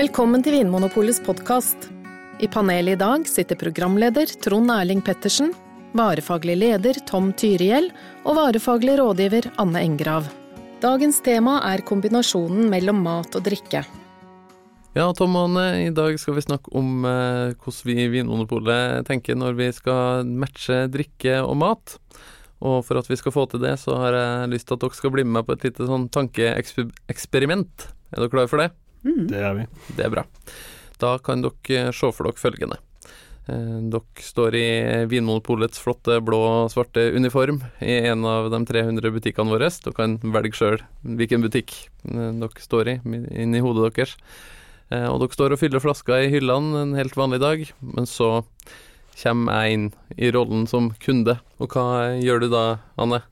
Velkommen til Vinmonopolets podkast. I panelet i dag sitter programleder Trond Erling Pettersen, varefaglig leder Tom Tyriell og varefaglig rådgiver Anne Engrav. Dagens tema er kombinasjonen mellom mat og drikke. Ja, Tom og Anne, i dag skal vi snakke om eh, hvordan vi i Vinmonopolet tenker når vi skal matche drikke og mat. Og for at vi skal få til det, så har jeg lyst til at dere skal bli med meg på et lite sånn tankeeksperiment. Er dere klare for det? Det er vi. Det er bra. Da kan dere se for dere følgende. Eh, Dere står i Vinmonopolets flotte blå-svarte uniform i en av de 300 butikkene våre. Dere kan velge sjøl hvilken butikk eh, dere står i, inni hodet deres. Eh, Og dere står og fyller flasker i hyllene en helt vanlig dag, men så kommer jeg inn i rollen som kunde. Og hva gjør du da, Anne?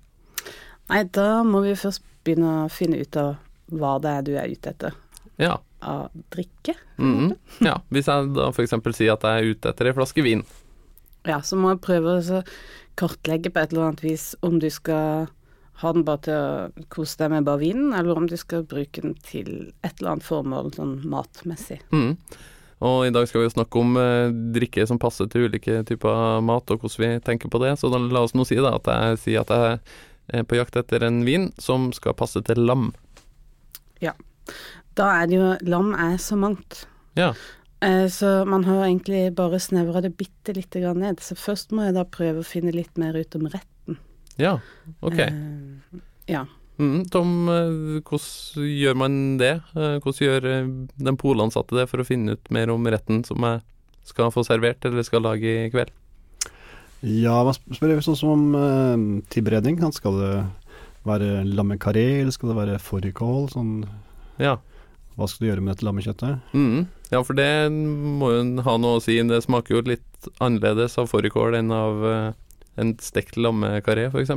Nei, da må vi først begynne å finne ut av hva det er du er ute etter Ja. av drikke. mhm, ja. Hvis jeg da f.eks. sier at jeg er ute etter ei flaske vin. Ja, så må jeg prøve å kartlegge på et eller annet vis om du skal ha den bare til å kose deg med bare vinen, eller om du skal bruke den til et eller annet formål sånn matmessig. Mm. Og i dag skal vi jo snakke om eh, drikke som passer til ulike typer mat, og hvordan vi tenker på det. Så da la oss nå si da at jeg sier at jeg er på jakt etter en vin som skal passe til lam. Da er det jo Lam er så mangt. Ja. Eh, Så man har egentlig bare snevra det bitte lite grann ned. Så først må jeg da prøve å finne litt mer ut om retten. Ja, ok. Eh, Ja. Mm, Tom, eh, hvordan gjør man det? Hvordan gjør den polansatte det for å finne ut mer om retten som jeg skal få servert eller skal lage i kveld? Ja, man sp- spør sånn som om eh, tilberedning. Skal det være lammekaré, eller skal det være fårikål? Sånn, Ja. Hva skal du gjøre med dette lammekjøttet? Mm, Ja, for det må jo ha noe å si. Det smaker jo litt annerledes av fårikål enn av eh, en stekt lammekaré, f.eks.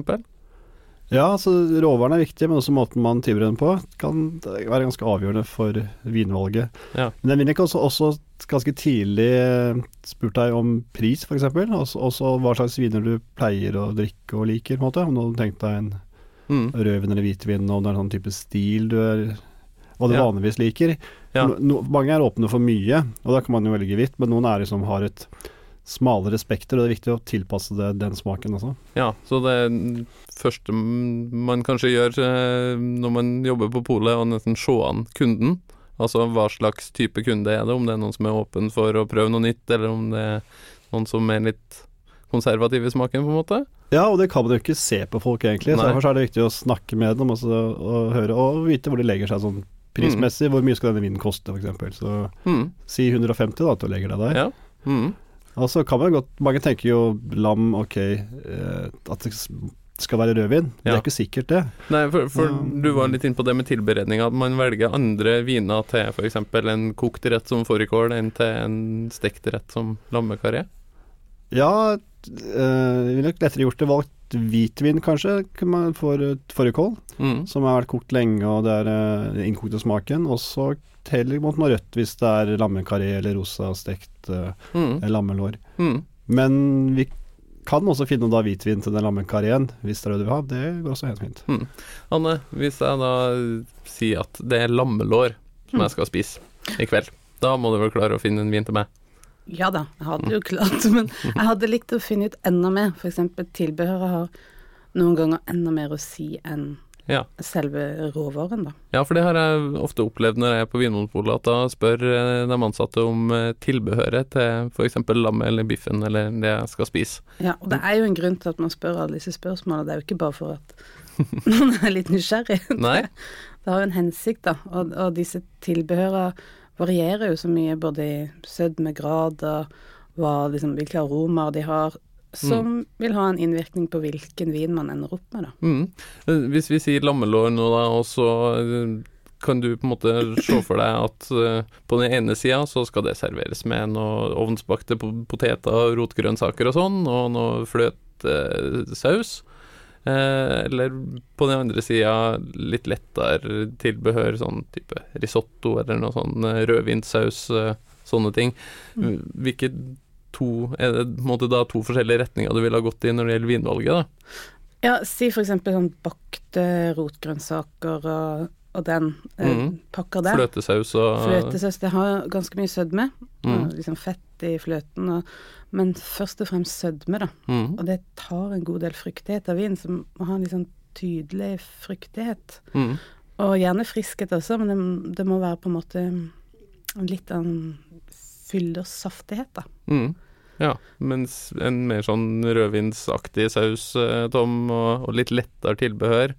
Ja, altså råvarene er viktige, men også måten man tilbereder den på kan være ganske avgjørende for vinvalget. Ja. Men jeg vil ikke også, også ganske tidlig eh, spurt deg om pris, f.eks. Også, også hva slags viner du pleier å drikke og liker, på en måte. Om du hadde tenkt deg en mm. rødvin eller hvitvin, og om det er en sånn type stil du er hva du Ja. vanligvis liker. Ja. No, mange er åpne for mye, og da kan man jo velge hvitt, men noen er liksom har et smalere spekter, og det er viktig å tilpasse det den smaken også. Ja, så det første man kanskje gjør eh, når man jobber på polet, å nesten se an kunden. Altså hva slags type kunde er det, om det er noen som er åpen for å prøve noe nytt, eller om det er noen som er litt konservativ i smaken, på en måte. Ja, og det kan man jo ikke se på folk egentlig, så Nei. derfor er det viktig å snakke med dem også, og høre, og vite hvor de legger seg sånn prismessig. Hvor mye skal denne vinen koste, f.eks. Så Mhm. si 150 da, at du legger deg der. Ja. Mhm. Og så kan man godt Mange tenker jo lam, ok, eh, at det skal være rødvin. Det er ikke sikkert det. Nei, for, for Ja. du var litt inne på det med tilberedning, at man velger andre viner til f.eks. en kokt rett som fårikål enn til en stekt rett som lammekaré. Ja, eh, vi ville nok lettere gjort det. Valgt hvitvin, kanskje, for fårikål, Mm. som har vært kokt lenge, og det er eh, den innkokte smaken. Og så heller mot noe rødt hvis det er lammekaré eller rosa stekt eh, Mhm. lammelår. Mm. Men vi kan også finne da hvitvin til den lammekarrien, hvis det er det du vil ha. Det går også helt fint. Anne, hvis jeg da sier at det er lammelår som jeg skal spise i kveld, da må du vel klare å finne en vin til meg? Ja da, jeg hadde jo klart, men jeg hadde likt å finne ut enda mer. Eksempel tilbehøret har noen ganger enda mer å si enn Ja. selve råvaren, da. Ja, for det har jeg ofte opplevd når jeg er på Vinmonopolet, at da spør eh, de ansatte om eh, tilbehøret til f.eks. lammet eller biffen eller det jeg skal spise. Ja, og det er jo en grunn til at man spør alle disse spørsmålene. Det er jo ikke bare for at man er litt nysgjerrig. Nei? Det har jo en hensikt, da. Og, og disse tilbehørene varierer jo så mye, både i sødmegrader, hva, liksom, hvilke aromaer de har, som vil ha en innvirkning på hvilken vin man ender opp med, da. Mm. Eh, Hvis vi sier lammelår nå, da, og så eh, kan du på en måte se for deg at eh, på den ene sida så skal det serveres med noe ovnsbakte poteter, rotgrønnsaker og sånn, og noe fløtesaus. Eh, eller på den andre sida litt lettere tilbehør, sånn type risotto eller noe sånn eh, rødvinssaus, eh, sånne ting. Hvilke to Er det på en måte da to forskjellige retninger du ville ha gått i når det gjelder vinvalget, da? Ja, si eksempel sånn bakte rotgrønnsaker og og den eh, Mhm. pakker der. Fløtesaus og Fløtesaus, det har ganske mye sødme. Mm. Liksom fett i fløten, og, men først og fremst sødme, da. Mm. Og det tar en god del fruktighet av vin, som må ha en sånn tydelig fruktighet. Mm. Og gjerne friskhet også, men det, det må være på en måte litt av en fyldersaftighet, da. Mm. Ja, mens en mer sånn rødvinsaktig saus, eh, Tom, og, og litt lettere tilbehør.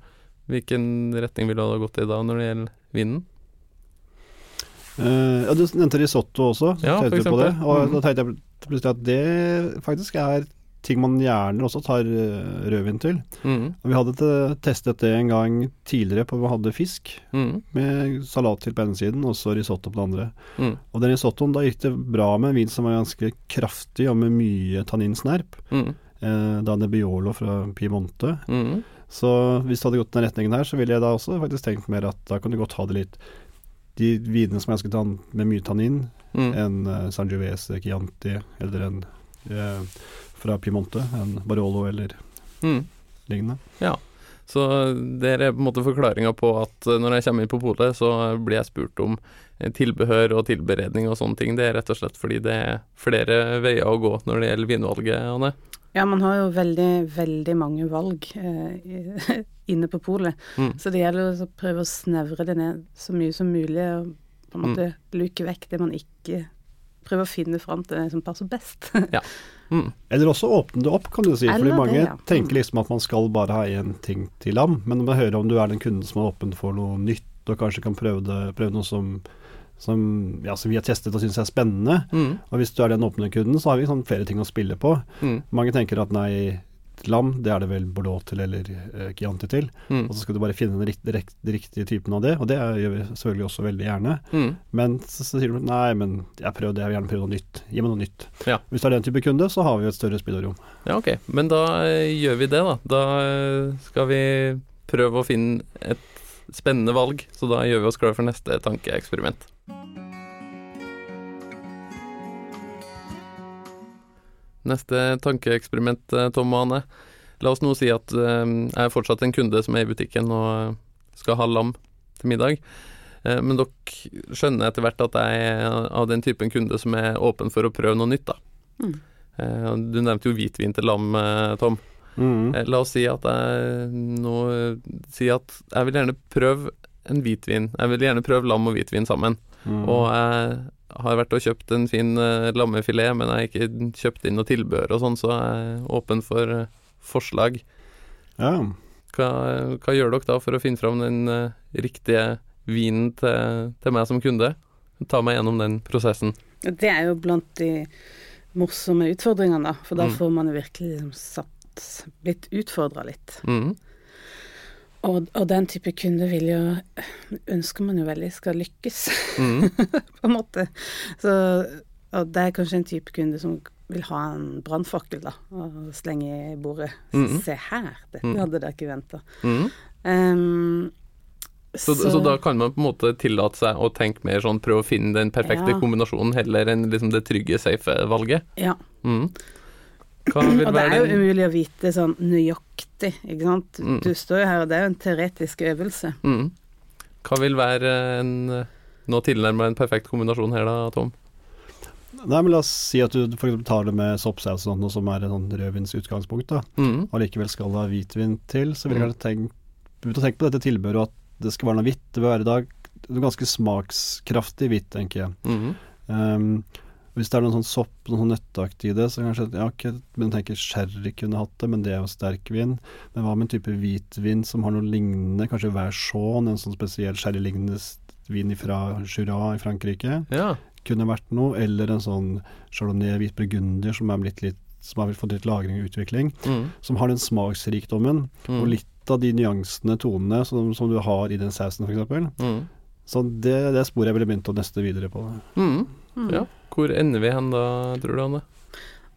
Hvilken retning ville du ha gått i da når det gjelder vinden? Uh, ja, du nevnte risotto også. Ja, for du på det. eksempel. Og mm. da tenkte jeg plutselig at det faktisk er ting man gjerne også tar eh, rødvin til. Mm. Og vi hadde testet det en gang tidligere på vi hadde fisk, Mm. med salat til på ene siden og så risotto på den andre. Mm. Og den risottoen, da gikk det bra med en vin som var ganske kraftig og med mye tanninsnerp. Mm. Eh, da Biolo fra Piemonte. Mm. Så hvis det hadde gått den retningen her, så ville jeg da også faktisk tenkt mer at da kan du godt ha det litt De vinene som jeg ønsket tann, med mye tannin, Mm. en uh, Sangiovese Chianti eller en uh, fra Piemonte, en Barolo eller Mm. lignende. Så det er på en måte forklaringa på at eh, når jeg kommer inn på polet, så blir jeg spurt om eh, tilbehør og tilberedning og sånne ting. Det er rett og slett fordi det er flere veier å gå når det gjelder vinvalget, Anne. Ja, man har jo veldig, veldig mange valg eh, inne på polet. Mm. Så det gjelder å prøve å snevre det ned så mye som mulig, og på en måte luke vekk det man ikke Prøve å finne fram til det som passer best. Mm. Eller også åpne det opp, kan du si. Eller Fordi det, mange ja. Mm. tenker liksom at man skal bare ha én ting til ham. men når man hører om du er den kunden som er åpen for noe nytt, og kanskje kan prøve, det, prøve noe som, som, ja, som vi har testet og syns er spennende. Mm. Og hvis du er den åpne kunden, så har vi sånn flere ting å spille på. Mm. Mange tenker at nei, lam, det er det vel Bordeaux til eller eh, Chianti til. Mm. Og så skal du bare finne den riktige, rikt, riktige typen av det, og det gjør vi selvfølgelig også veldig gjerne. Mm. Men så, så sier du nei, men jeg prøvde, jeg vil gjerne prøve noe nytt. Gi meg noe nytt. Ja. Hvis du er den type kunde, så har vi et større spillerom. Ja, ok. Men da eh, gjør vi det, da. Da eh, skal vi prøve å finne et spennende valg, så da gjør vi oss klar for neste tankeeksperiment. Neste tankeeksperiment, eh, Tom og Anne. La oss nå si at eh, jeg er fortsatt en kunde som er i butikken og skal ha lam til middag. Eh, men dere skjønner etter hvert at jeg er av den typen kunde som er åpen for å prøve noe nytt, da. Mm. Du nevnte jo hvitvin til lam, Tom. Mm. Eh, La oss si at jeg nå Si at jeg vil gjerne prøve en hvitvin. Jeg vil gjerne prøve lam og hvitvin sammen. Mm. Og jeg har vært og kjøpt en fin eh, lammefilet, men jeg har ikke kjøpt inn noe tilbehør og sånn, så jeg er åpen for eh, forslag. Ja. Hva, hva gjør dere da for å finne fram den eh, riktige vinen til, til meg som kunde? Ta meg gjennom den prosessen. Det er jo blant de morsomme utfordringene, da. For da Mm. får man jo virkelig liksom satt Blitt utfordra litt. Mm. Og, og den type kunde vil jo Ønsker man jo veldig skal lykkes, Mm. på en måte. Så og det er kanskje en type kunde som vil ha en brannfakkel, da, og slenge i bordet. Mm. Se her, dette Mhm. hadde dere ikke venta. Mm. Så, så, da kan man på en måte tillate seg å tenke mer sånn prøve å finne den perfekte Ja. kombinasjonen, heller enn liksom det trygge, safe valget. Ja. Mm. Hva vil Og det er jo umulig å vite sånn nøyaktig, ikke sant. Mm. Du står jo her, og det er jo en teoretisk øvelse. mm. Hva vil være en Nå tilnærmer en perfekt kombinasjon her, da, Tom? Nei, men la oss si at du for tar det med soppsaus sånn, som er en sånn rødvins utgangspunkt, da. Mm. og likevel skal ha hvitvin til, så vil jeg Mm. kanskje tenke, begynt å tenke på dette tilbehøret, og at det skal være noe hvitt. Det bør være da noe ganske smakskraftig hvitt, tenker jeg. Mm. Um, hvis det er noen sånn sopp, noe sånn nøtteaktig i det, så kanskje ja, ok, men jeg tenker sherry kunne hatt det, men det er jo sterk vin. Men hva med en type hvitvin som har noe lignende, kanskje Verchon, en sånn spesiell sherrylignende vin fra Jura i Frankrike, Ja. kunne vært noe, eller en sånn chardonnay hvit burgunder som er blitt litt som har fått litt lagring og utvikling, Mm. som har den smaksrikdommen Mm. og litt av de nyansene, tonene, som, som du har i den sausen f.eks. Mm. Så det, det sporet jeg ville begynt å neste videre på. Mm. Mm. Ja. Hvor ender vi hen da, tror du, Anne?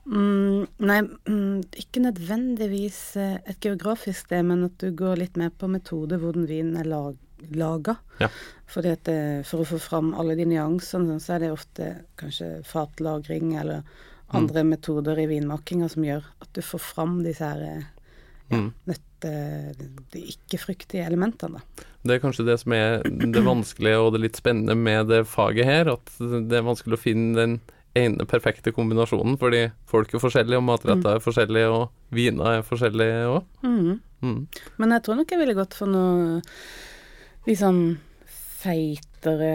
Mm, nei, mm, ikke nødvendigvis eh, et geografisk sted, men at du går litt mer på metode hvordan vinen er lag, laga. Ja. Fordi at det, For å få fram alle de nyansene, sånn, så er det ofte kanskje fatlagring eller andre metoder i vinmakinga som gjør at du får fram disse her ja, Mm. nøtte... De ikke-fruktige elementene, da. Det er kanskje det som er det vanskelige og det litt spennende med det faget her, at det er vanskelig å finne den ene perfekte kombinasjonen, fordi folk er forskjellige, og matretter er forskjellige, og viner er forskjellige òg. Mm. Mm. Men jeg tror nok jeg ville gått for noe litt sånn feitere,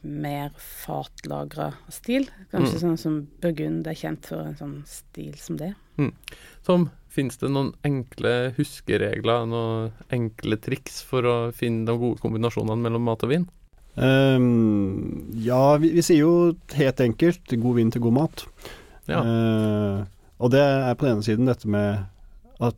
mer fatlagra stil. Kanskje Mm. sånn som Burgund er kjent for en sånn stil som det. Som Fins det noen enkle huskeregler, noen enkle triks for å finne de gode kombinasjonene mellom mat og vin? Um, ja, vi, vi sier jo helt enkelt god vin til god mat. Ja. Uh, og det er på den ene siden dette med å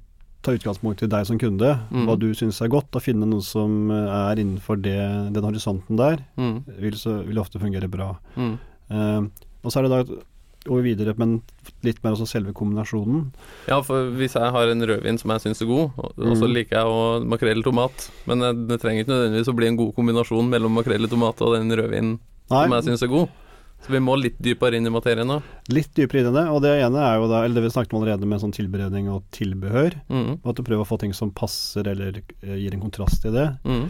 ta utgangspunkt i deg som kunde, Mm. hva du syns er godt, og finne noe som er innenfor det, den horisonten der, Mm. vil, så, vil ofte fungere bra. Mm. Uh, og så er det da vi videre, men litt mer også selve kombinasjonen. Ja, for hvis jeg har en rødvin som jeg syns er god, og, og så Mm. liker jeg å makrell i tomat, men det, det trenger ikke nødvendigvis å bli en god kombinasjon mellom makrell i tomat og den rødvinen som jeg syns er god. Så vi må litt dypere inn i materien nå. litt dypere inn i det. Og det ene er jo da, eller det vi snakket om allerede med sånn tilberedning og tilbehør. Mm. og At du prøver å få ting som passer eller eh, gir en kontrast i det. Mm.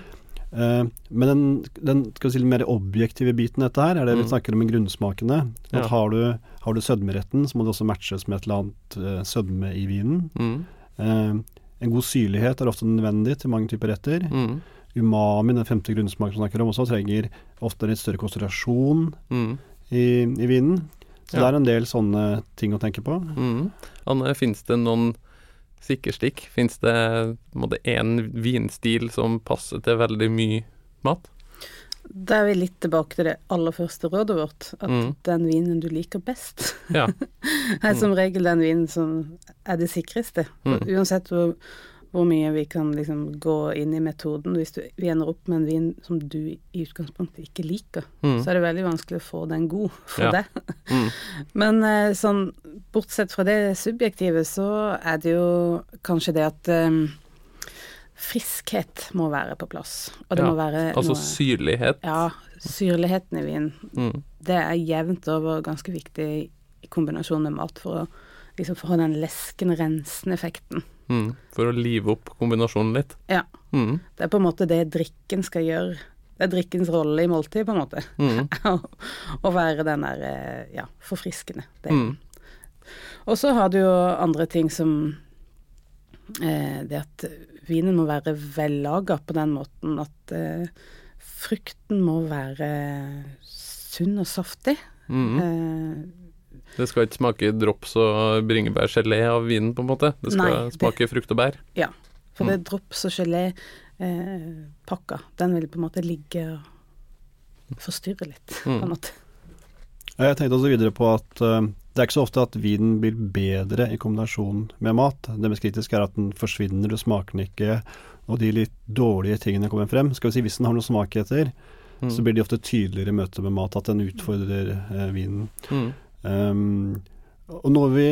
Eh, men den, den skal vi si, mer objektive biten i dette her, er det vi Mm. snakker om i grunnsmakene. Ja. har, du, har du sødmeretten, så må det også matches med et eller annet eh, sødme i vinen. Mm. Eh, en god syrlighet er ofte nødvendig til mange typer retter. Mm. Umami, den femte grunnsmaken vi snakker om også, trenger ofte litt større konsentrasjon Mm. i, i vinen. Så Ja. det er en del sånne ting å tenke på. Mm. Anne, finnes det noen sikkerstikk? Fins det én vinstil som passer til veldig mye mat? Da er vi litt tilbake til det aller første rådet vårt, at Mm. den vinen du liker best, Ja. er som regel den vinen som er det sikreste. Mm. Uansett hvor, hvor mye vi kan liksom gå inn i metoden, hvis du, vi ender opp med en vin som du i utgangspunktet ikke liker, Mm. så er det veldig vanskelig å få den god for Ja. deg. Mm. Men eh, sånn, bortsett fra det subjektive, så er det jo kanskje det at um, friskhet må være på plass. Og det Ja, må være Altså noe syrlighet. Ja, syrligheten i vinen. Mm. Det er jevnt over ganske viktig i kombinasjon med mat for å liksom få den leskende, rensende effekten. Mm. For å live opp kombinasjonen litt. Ja. Mm. Det er på en måte det drikken skal gjøre. Det er drikkens rolle i måltid, på en måte. Mm. Å være den der eh, ja, forfriskende delen. Mm. Og så har du jo andre ting som eh, det at vinen må være vellaga på den måten at eh, frukten må være sunn og saftig. Mm. Eh, Det skal ikke smake drops og bringebærgelé av vinen, på en måte. Det skal Nei, det- frukt og bær. Ja, for Mm. det drops- og gelépakka, den vil på en måte ligge og forstyrre litt, på Mm. en måte. Jeg tenkte også videre på at uh, det er ikke så ofte at vinen blir bedre i kombinasjon med mat. Det mest kritiske er at den forsvinner, du smaker den ikke, og de litt dårlige tingene kommer frem. Skal vi si Hvis den har noen svakheter, Mm. så blir de ofte tydeligere i møte med mat, at den utfordrer uh, vinen. Mm. Um, og når vi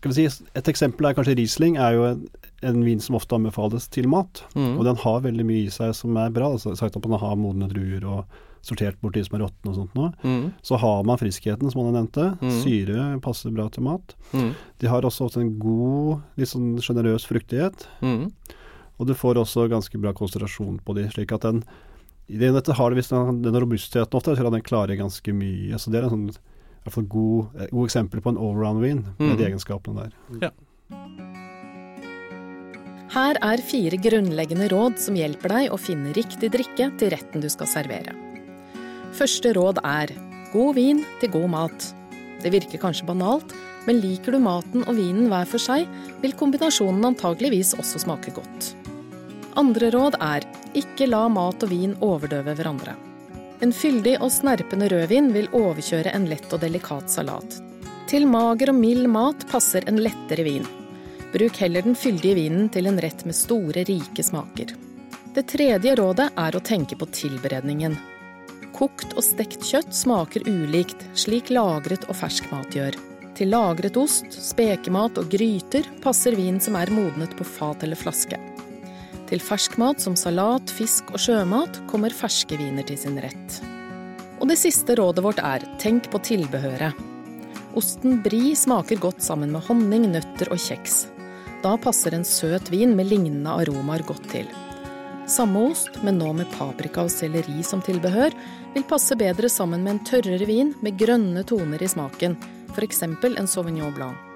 skal vi si, Et eksempel er kanskje Riesling, er jo en, en vin som ofte anbefales til mat. Mm. Og den har veldig mye i seg som er bra. Altså, sagt at man har modne druer og sortert bort de som er råtne og sånt noe. Mm. Så har man friskheten, som han nevnte. Mm. Syre passer bra til mat. Mm. De har også ofte en god, litt sånn sjenerøs fruktighet. Mm. Og du får også ganske bra konsentrasjon på de, slik at den i Dette har det visst den, den robustheten ofte, så den klarer ganske mye. Så det er en sånn hvert fall god, god eksempel på en allround-vin med Mm. de egenskapene der. Her er fire grunnleggende råd som hjelper deg å finne riktig drikke til retten du skal servere. Første råd er god vin til god mat. Det virker kanskje banalt, men liker du maten og vinen hver for seg, vil kombinasjonen antageligvis også smake godt. Andre råd er ikke la mat og vin overdøve hverandre. En fyldig og snerpende rødvin vil overkjøre en lett og delikat salat. Til mager og mild mat passer en lettere vin. Bruk heller den fyldige vinen til en rett med store, rike smaker. Det tredje rådet er å tenke på tilberedningen. Kokt og stekt kjøtt smaker ulikt, slik lagret og fersk mat gjør. Til lagret ost, spekemat og gryter passer vin som er modnet på fat eller flaske. Til ferskmat som salat, fisk og sjømat kommer ferske viner til sin rett. Og det siste rådet vårt er tenk på tilbehøret. Osten brie smaker godt sammen med honning, nøtter og kjeks. Da passer en søt vin med lignende aromaer godt til. Samme ost, men nå med paprika og selleri som tilbehør, vil passe bedre sammen med en tørrere vin med grønne toner i smaken, f.eks. en Sauvignon Blanc.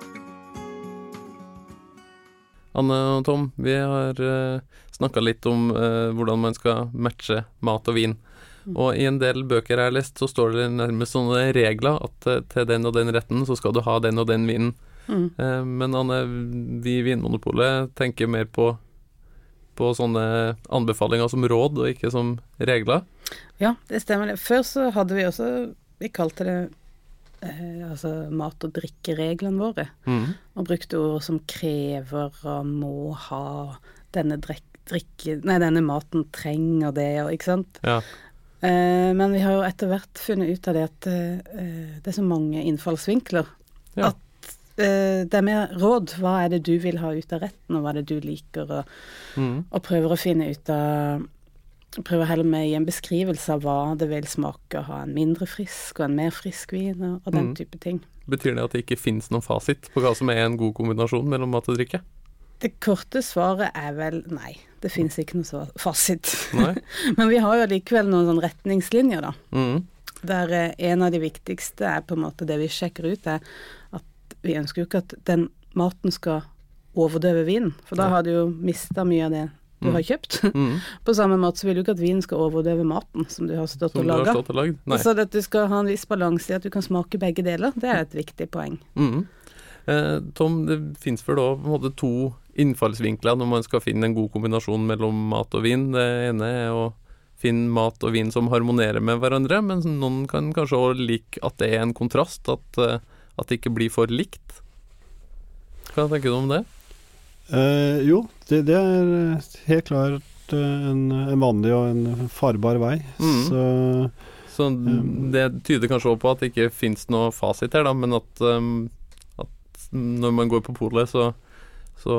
Anne og Tom, vi har uh, snakka litt om uh, hvordan man skal matche mat og vin. Mm. Og i en del bøker jeg har lest, så står det nærmest sånne regler at uh, til den og den retten så skal du ha den og den vinen. Mm. Uh, men Anne, vi i Vinmonopolet tenker mer på, på sånne anbefalinger som råd, og ikke som regler. Ja, det stemmer. Før så hadde vi også Vi kalte det eh, altså mat- og drikkereglene våre. Mm. Og brukte ord som krever og må ha, denne drikke, nei, denne maten trenger det, og ikke sant. Ja. Eh, men vi har jo etter hvert funnet ut av det at eh, det er så mange innfallsvinkler. Ja. At eh, det er mer råd. Hva er det du vil ha ut av retten, og hva er det du liker, og, mm. og prøver å finne ut av prøver heller med å gi en beskrivelse av hva det vil smake å ha en mindre frisk og en mer frisk vin, og, og den mm. type ting. Betyr det at det ikke finnes noen fasit på hva som er en god kombinasjon mellom mat og drikke? Det korte svaret er vel nei. Det finnes ikke noe fasit. Men vi har jo likevel noen sånn retningslinjer, da. Mm. Der eh, en av de viktigste er på en måte det vi sjekker ut, er at vi ønsker jo ikke at den maten skal overdøve vinen. For da har du jo mista mye av det du har mm. kjøpt. Mm. På samme måte så vil du ikke at vinen skal overdøve maten som du har stått og laga. Så at du skal ha en viss balanse i at du kan smake begge deler, det er et viktig poeng. Mm. Eh, Tom, det fins vel da på en måte to innfallsvinkler når man skal finne en god kombinasjon mellom mat og vin. Det ene er å finne mat og vin som harmonerer med hverandre, men noen kan kanskje òg like at det er en kontrast, at, eh, at det ikke blir for likt. Hva tenker du om det? Eh, jo, det, det, er helt klart eh, en, en, vanlig og en farbar vei. Mm. Så, så um, det tyder kanskje òg på at det ikke fins noe fasit her, da, men at, um, at når man går på polet, så, så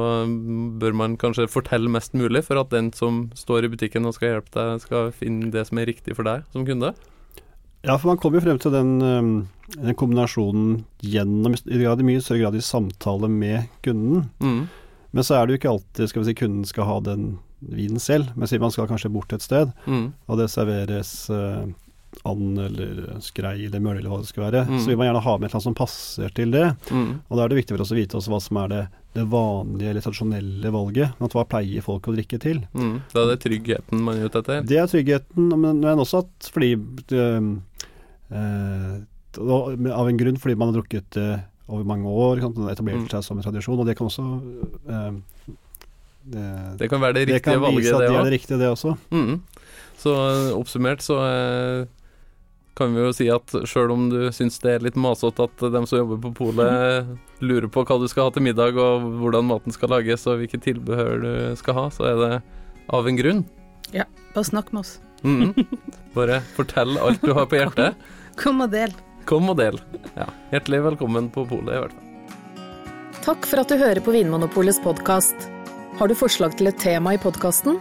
bør man kanskje fortelle mest mulig for at den som står i butikken og skal hjelpe deg, skal finne det som er riktig for deg som kunde. Ja, for man kommer jo frem til den, den kombinasjonen gjennom i mye større grad i samtale med kunden. Mm. Men så er det jo ikke alltid skal vi si, kunden skal ha den vinen selv. Men sier man skal kanskje bort et sted, mm. og det serveres eh, and eller skrei eller mølle eller hva det skal være, mm. så vil man gjerne ha med et eller annet som passer til det. Mm. Og da er det viktig for oss å vite også hva som er det, det vanlige eller tradisjonelle valget. At hva pleier folk å drikke til? Mm. Da er det tryggheten man er ute etter? Det er tryggheten, men, men også at fordi øh, øh, Av en grunn fordi man har drukket uh, over mange år. Sant? Den etablerte seg som en tradisjon. Og det kan også eh, det, det, kan være det riktige valget, det òg. Det kan vise at det er det riktige, det også. Mm. Så eh, oppsummert så eh, kan vi jo si at sjøl om du syns det er litt masete at dem som jobber på polet lurer på hva du skal ha til middag og hvordan maten skal lages og hvilke tilbehør du skal ha, så er det av en grunn. Ja, bare snakk med oss. Mm. Bare fortell alt du har på hjertet. Kom og del. Kom og del. Ja, hjertelig velkommen på polet, i hvert fall. Takk for at du hører på Vinmonopolets podkast. Har du forslag til et tema i podkasten?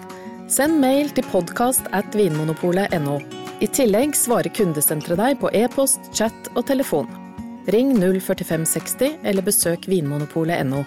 Send mail til podkast at vinmonopolet.no. I tillegg svarer kundesenteret deg på e-post, chat og telefon. Ring 04560 eller besøk vinmonopolet.no.